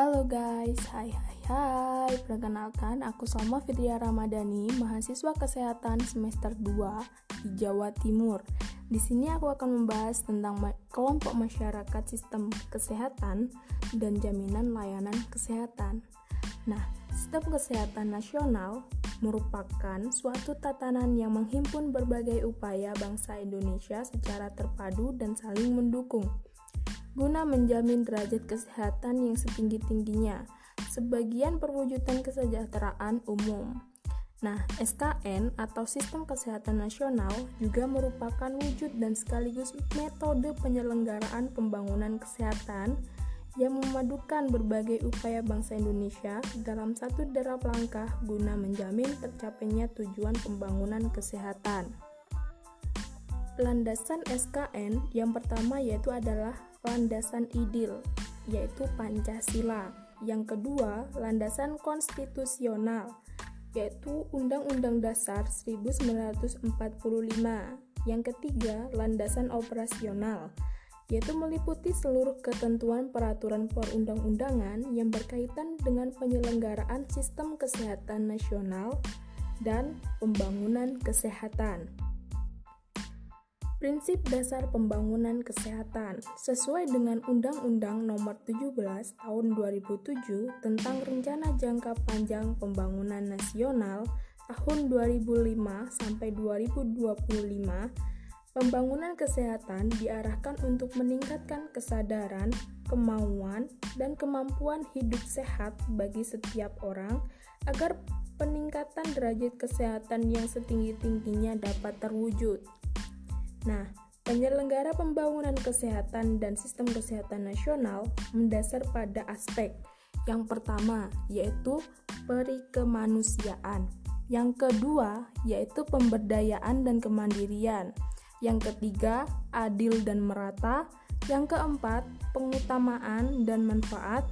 Halo guys, hai hai hai. Perkenalkan, aku Salma Fitria Ramadhani Mahasiswa Kesehatan semester 2 di Jawa Timur. Di sini aku akan membahas tentang kelompok masyarakat sistem kesehatan dan jaminan layanan kesehatan. Nah, sistem kesehatan nasional merupakan suatu tatanan yang menghimpun berbagai upaya bangsa Indonesia secara terpadu dan saling mendukung guna menjamin derajat kesehatan yang setinggi-tingginya, sebagian perwujudan kesejahteraan umum. Nah, SKN atau Sistem Kesehatan Nasional juga merupakan wujud dan sekaligus metode penyelenggaraan pembangunan kesehatan yang memadukan berbagai upaya bangsa Indonesia dalam satu derap langkah guna menjamin tercapainya tujuan pembangunan kesehatan. Landasan SKN yang pertama yaitu adalah landasan idil, yaitu Pancasila. Yang kedua, landasan konstitusional, yaitu Undang-Undang Dasar 1945. Yang ketiga, landasan operasional, yaitu meliputi seluruh ketentuan peraturan perundang-undangan yang berkaitan dengan penyelenggaraan sistem kesehatan nasional dan pembangunan kesehatan. Prinsip dasar pembangunan kesehatan sesuai dengan Undang-Undang Nomor 17 Tahun 2007 tentang Rencana Jangka Panjang Pembangunan Nasional tahun 2005 sampai 2025. Pembangunan kesehatan diarahkan untuk meningkatkan kesadaran, kemauan, dan kemampuan hidup sehat bagi setiap orang agar peningkatan derajat kesehatan yang setinggi-tingginya dapat terwujud. Nah, penyelenggara pembangunan kesehatan dan sistem kesehatan nasional mendasar pada aspek yang pertama yaitu perikemanusiaan, yang kedua yaitu pemberdayaan dan kemandirian, yang ketiga adil dan merata, yang keempat pengutamaan dan manfaat,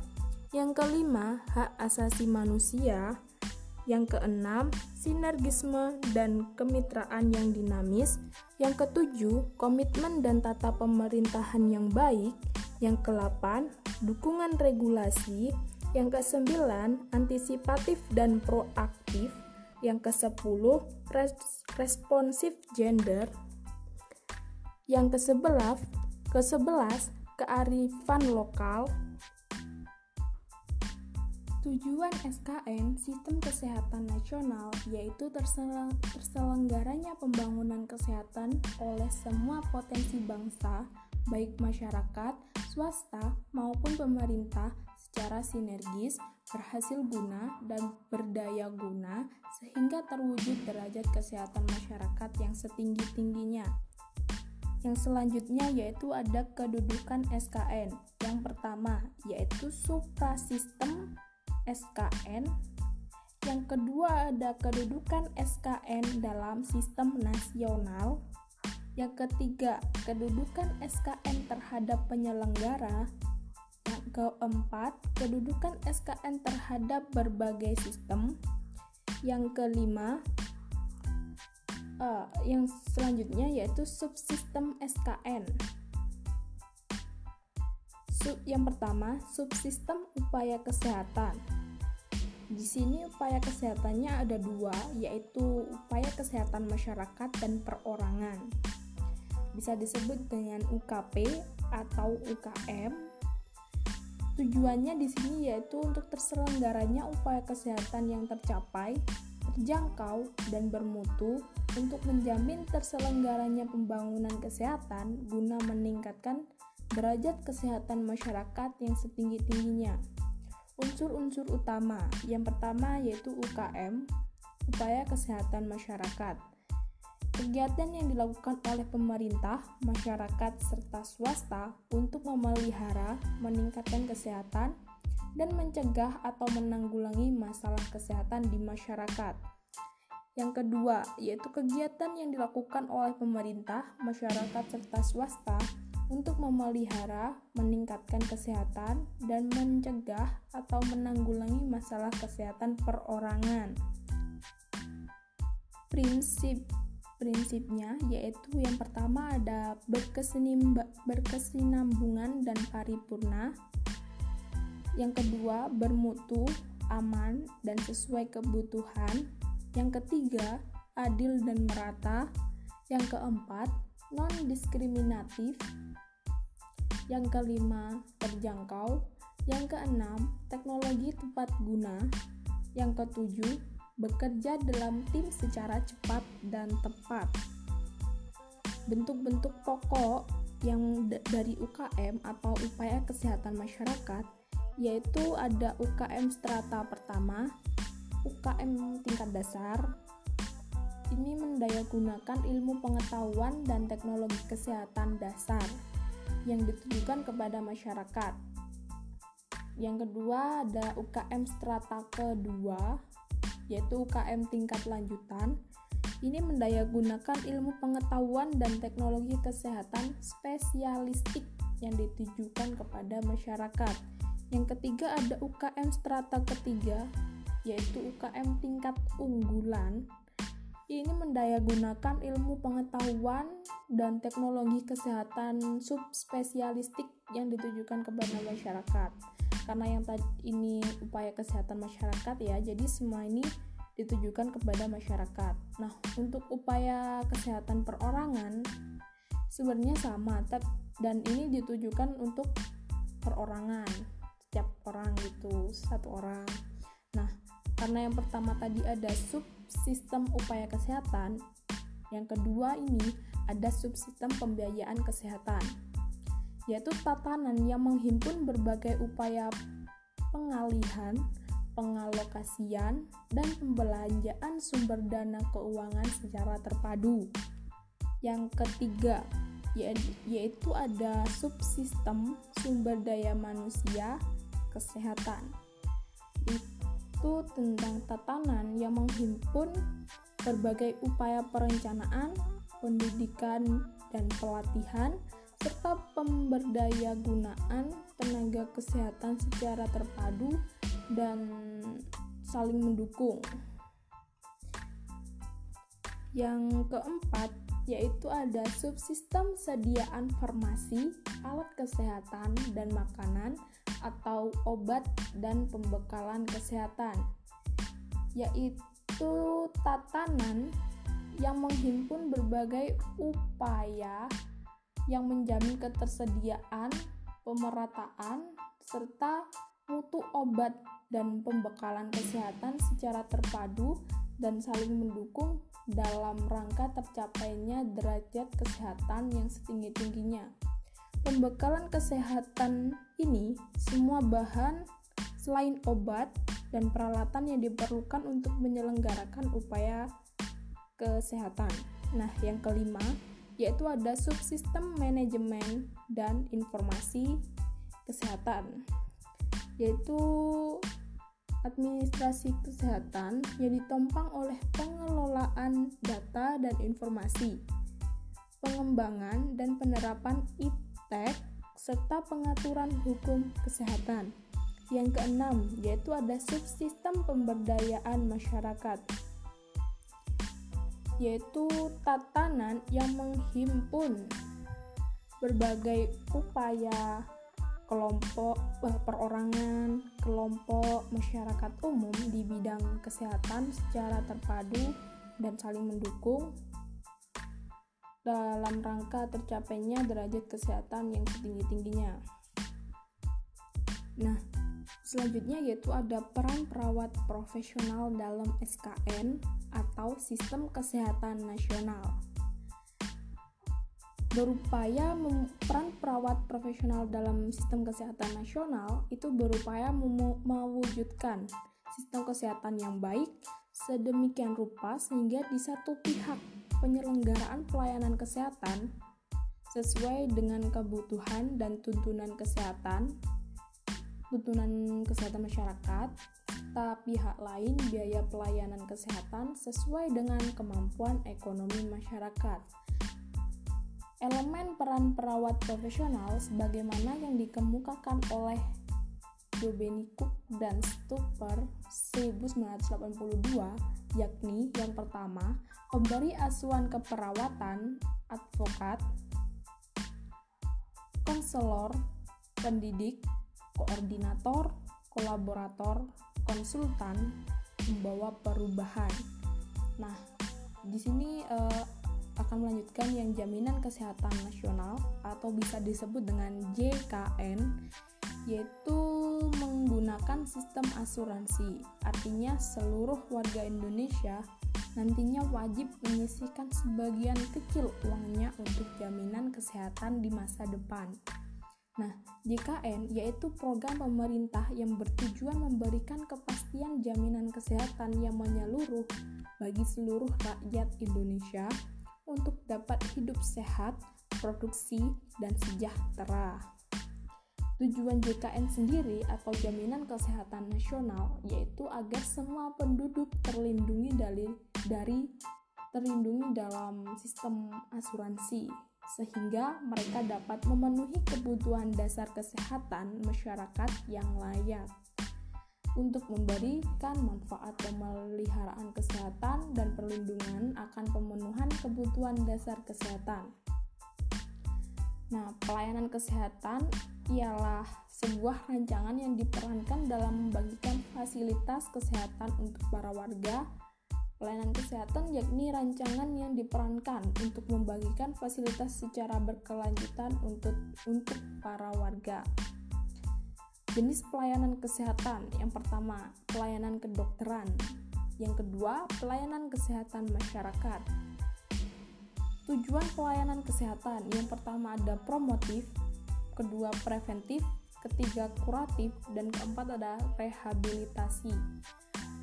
yang kelima hak asasi manusia, yang keenam, sinergisme dan kemitraan yang dinamis. Yang ketujuh, komitmen dan tata pemerintahan yang baik. Yang kelapan, dukungan regulasi. Yang kesembilan, antisipatif dan proaktif. Yang kesepuluh, res responsif gender. Yang kesebelas, kesebelas, kearifan lokal. Tujuan SKN Sistem Kesehatan Nasional yaitu terselenggaranya pembangunan kesehatan oleh semua potensi bangsa, baik masyarakat, swasta, maupun pemerintah secara sinergis, berhasil guna, dan berdaya guna sehingga terwujud derajat kesehatan masyarakat yang setinggi-tingginya. Yang selanjutnya yaitu ada kedudukan SKN. Yang pertama yaitu suprasistem SKN. Yang kedua ada kedudukan SKN dalam sistem nasional. Yang ketiga, kedudukan SKN terhadap penyelenggara. Yang keempat, kedudukan SKN terhadap berbagai sistem. Yang kelima, uh, yang selanjutnya yaitu subsistem SKN. Sub, yang pertama, subsistem upaya kesehatan. Di sini upaya kesehatannya ada dua, yaitu upaya kesehatan masyarakat dan perorangan. Bisa disebut dengan UKP atau UKM. Tujuannya di sini yaitu untuk terselenggaranya upaya kesehatan yang tercapai, terjangkau, dan bermutu untuk menjamin terselenggaranya pembangunan kesehatan guna meningkatkan derajat kesehatan masyarakat yang setinggi-tingginya. Unsur-unsur utama yang pertama yaitu UKM, upaya kesehatan masyarakat. Kegiatan yang dilakukan oleh pemerintah, masyarakat, serta swasta untuk memelihara, meningkatkan kesehatan, dan mencegah atau menanggulangi masalah kesehatan di masyarakat. Yang kedua, yaitu kegiatan yang dilakukan oleh pemerintah, masyarakat, serta swasta untuk memelihara, meningkatkan kesehatan, dan mencegah atau menanggulangi masalah kesehatan perorangan. Prinsip prinsipnya yaitu yang pertama ada berkesinambungan dan paripurna. Yang kedua, bermutu, aman, dan sesuai kebutuhan. Yang ketiga, adil dan merata. Yang keempat, non-diskriminatif. Yang kelima, terjangkau. Yang keenam, teknologi tepat guna. Yang ketujuh, bekerja dalam tim secara cepat dan tepat. Bentuk-bentuk pokok yang dari UKM atau upaya kesehatan masyarakat yaitu ada UKM strata pertama, UKM tingkat dasar. Ini mendayagunakan ilmu pengetahuan dan teknologi kesehatan dasar yang ditujukan kepada masyarakat. Yang kedua ada UKM strata kedua, yaitu UKM tingkat lanjutan. Ini mendayagunakan ilmu pengetahuan dan teknologi kesehatan spesialistik yang ditujukan kepada masyarakat yang ketiga ada UKM strata ketiga, yaitu UKM tingkat unggulan. Ini mendayagunakan ilmu pengetahuan dan teknologi kesehatan subspesialistik yang ditujukan kepada masyarakat. Karena yang tadi ini upaya kesehatan masyarakat ya, jadi semua ini ditujukan kepada masyarakat. Nah, untuk upaya kesehatan perorangan sebenarnya sama, dan ini ditujukan untuk perorangan setiap orang gitu satu orang nah karena yang pertama tadi ada subsistem upaya kesehatan yang kedua ini ada subsistem pembiayaan kesehatan yaitu tatanan yang menghimpun berbagai upaya pengalihan, pengalokasian, dan pembelanjaan sumber dana keuangan secara terpadu. Yang ketiga, yaitu ada subsistem sumber daya manusia kesehatan. Itu tentang tatanan yang menghimpun berbagai upaya perencanaan, pendidikan, dan pelatihan, serta pemberdaya gunaan tenaga kesehatan secara terpadu dan saling mendukung. Yang keempat, yaitu ada subsistem sediaan farmasi, alat kesehatan dan makanan atau obat dan pembekalan kesehatan, yaitu tatanan yang menghimpun berbagai upaya yang menjamin ketersediaan, pemerataan, serta mutu obat dan pembekalan kesehatan secara terpadu dan saling mendukung dalam rangka tercapainya derajat kesehatan yang setinggi-tingginya. Pembekalan kesehatan ini semua bahan selain obat dan peralatan yang diperlukan untuk menyelenggarakan upaya kesehatan. Nah, yang kelima yaitu ada subsistem manajemen dan informasi kesehatan, yaitu administrasi kesehatan yang ditompang oleh pengelolaan data dan informasi, pengembangan dan penerapan iptek, serta pengaturan hukum kesehatan. Yang keenam, yaitu ada subsistem pemberdayaan masyarakat, yaitu tatanan yang menghimpun berbagai upaya kelompok eh, perorangan, kelompok masyarakat umum di bidang kesehatan secara terpadu dan saling mendukung dalam rangka tercapainya derajat kesehatan yang setinggi-tingginya. Nah, selanjutnya yaitu ada peran perawat profesional dalam SKN atau Sistem Kesehatan Nasional berupaya peran perawat profesional dalam sistem kesehatan nasional itu berupaya mewujudkan sistem kesehatan yang baik sedemikian rupa sehingga di satu pihak penyelenggaraan pelayanan kesehatan sesuai dengan kebutuhan dan tuntunan kesehatan tuntunan kesehatan masyarakat serta pihak lain biaya pelayanan kesehatan sesuai dengan kemampuan ekonomi masyarakat elemen peran perawat profesional sebagaimana yang dikemukakan oleh Dobenikuk dan Stuper 1982 yakni yang pertama pemberi asuhan keperawatan advokat konselor pendidik koordinator kolaborator, konsultan, membawa perubahan. Nah, di sini uh, akan melanjutkan yang jaminan kesehatan nasional atau bisa disebut dengan JKN yaitu menggunakan sistem asuransi. Artinya seluruh warga Indonesia nantinya wajib menyisihkan sebagian kecil uangnya untuk jaminan kesehatan di masa depan. Nah, JKN yaitu program pemerintah yang bertujuan memberikan kepastian jaminan kesehatan yang menyeluruh bagi seluruh rakyat Indonesia untuk dapat hidup sehat, produksi, dan sejahtera. Tujuan JKN sendiri atau Jaminan Kesehatan Nasional yaitu agar semua penduduk terlindungi dari, dari terlindungi dalam sistem asuransi sehingga mereka dapat memenuhi kebutuhan dasar kesehatan masyarakat yang layak untuk memberikan manfaat pemeliharaan kesehatan dan perlindungan akan pemenuhan kebutuhan dasar kesehatan. Nah, pelayanan kesehatan ialah sebuah rancangan yang diperankan dalam membagikan fasilitas kesehatan untuk para warga Pelayanan kesehatan yakni rancangan yang diperankan untuk membagikan fasilitas secara berkelanjutan untuk untuk para warga. Jenis pelayanan kesehatan yang pertama, pelayanan kedokteran. Yang kedua, pelayanan kesehatan masyarakat. Tujuan pelayanan kesehatan yang pertama ada promotif, kedua preventif, ketiga kuratif, dan keempat ada rehabilitasi.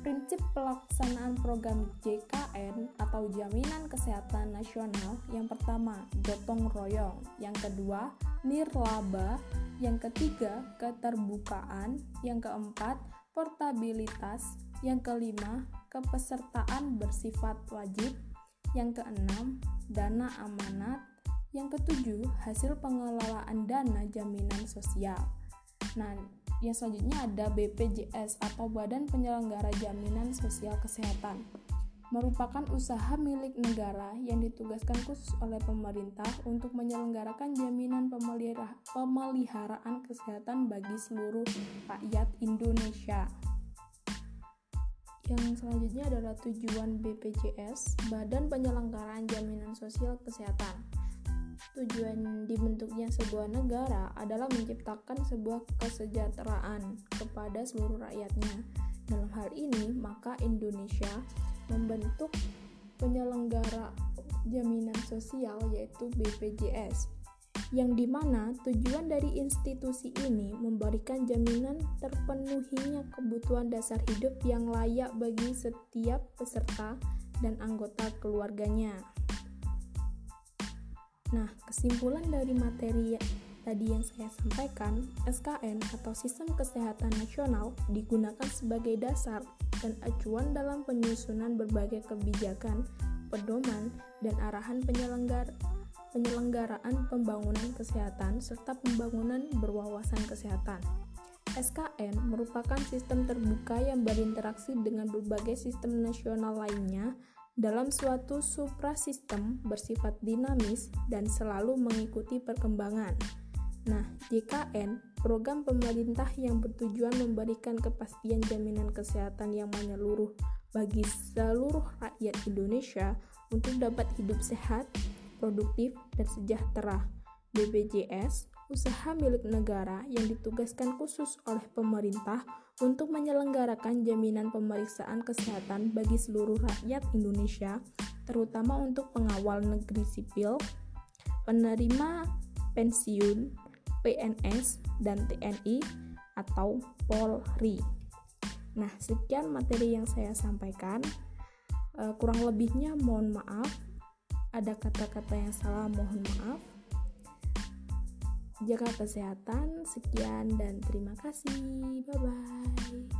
Prinsip pelaksanaan program JKN atau Jaminan Kesehatan Nasional yang pertama, gotong royong, yang kedua, nirlaba, yang ketiga, keterbukaan, yang keempat, portabilitas, yang kelima, kepesertaan bersifat wajib, yang keenam, dana amanat, yang ketujuh, hasil pengelolaan dana jaminan sosial. Nah, yang selanjutnya ada BPJS atau Badan Penyelenggara Jaminan Sosial Kesehatan. Merupakan usaha milik negara yang ditugaskan khusus oleh pemerintah untuk menyelenggarakan jaminan pemeliharaan kesehatan bagi seluruh rakyat Indonesia. Yang selanjutnya adalah tujuan BPJS, Badan Penyelenggaraan Jaminan Sosial Kesehatan. Tujuan dibentuknya sebuah negara adalah menciptakan sebuah kesejahteraan kepada seluruh rakyatnya. Dalam hal ini, maka Indonesia membentuk penyelenggara jaminan sosial yaitu BPJS yang di mana tujuan dari institusi ini memberikan jaminan terpenuhinya kebutuhan dasar hidup yang layak bagi setiap peserta dan anggota keluarganya. Nah, kesimpulan dari materi tadi yang saya sampaikan, SKN atau Sistem Kesehatan Nasional digunakan sebagai dasar dan acuan dalam penyusunan berbagai kebijakan, pedoman, dan arahan penyelenggar penyelenggaraan pembangunan kesehatan serta pembangunan berwawasan kesehatan. SKN merupakan sistem terbuka yang berinteraksi dengan berbagai sistem nasional lainnya dalam suatu suprasistem bersifat dinamis dan selalu mengikuti perkembangan. Nah, JKN, program pemerintah yang bertujuan memberikan kepastian jaminan kesehatan yang menyeluruh bagi seluruh rakyat Indonesia untuk dapat hidup sehat, produktif, dan sejahtera. BPJS usaha milik negara yang ditugaskan khusus oleh pemerintah untuk menyelenggarakan jaminan pemeriksaan kesehatan bagi seluruh rakyat Indonesia, terutama untuk pengawal negeri sipil, penerima pensiun, PNS, dan TNI atau Polri. Nah, sekian materi yang saya sampaikan. Uh, kurang lebihnya mohon maaf. Ada kata-kata yang salah, mohon maaf jaga kesehatan. Sekian dan terima kasih. Bye bye.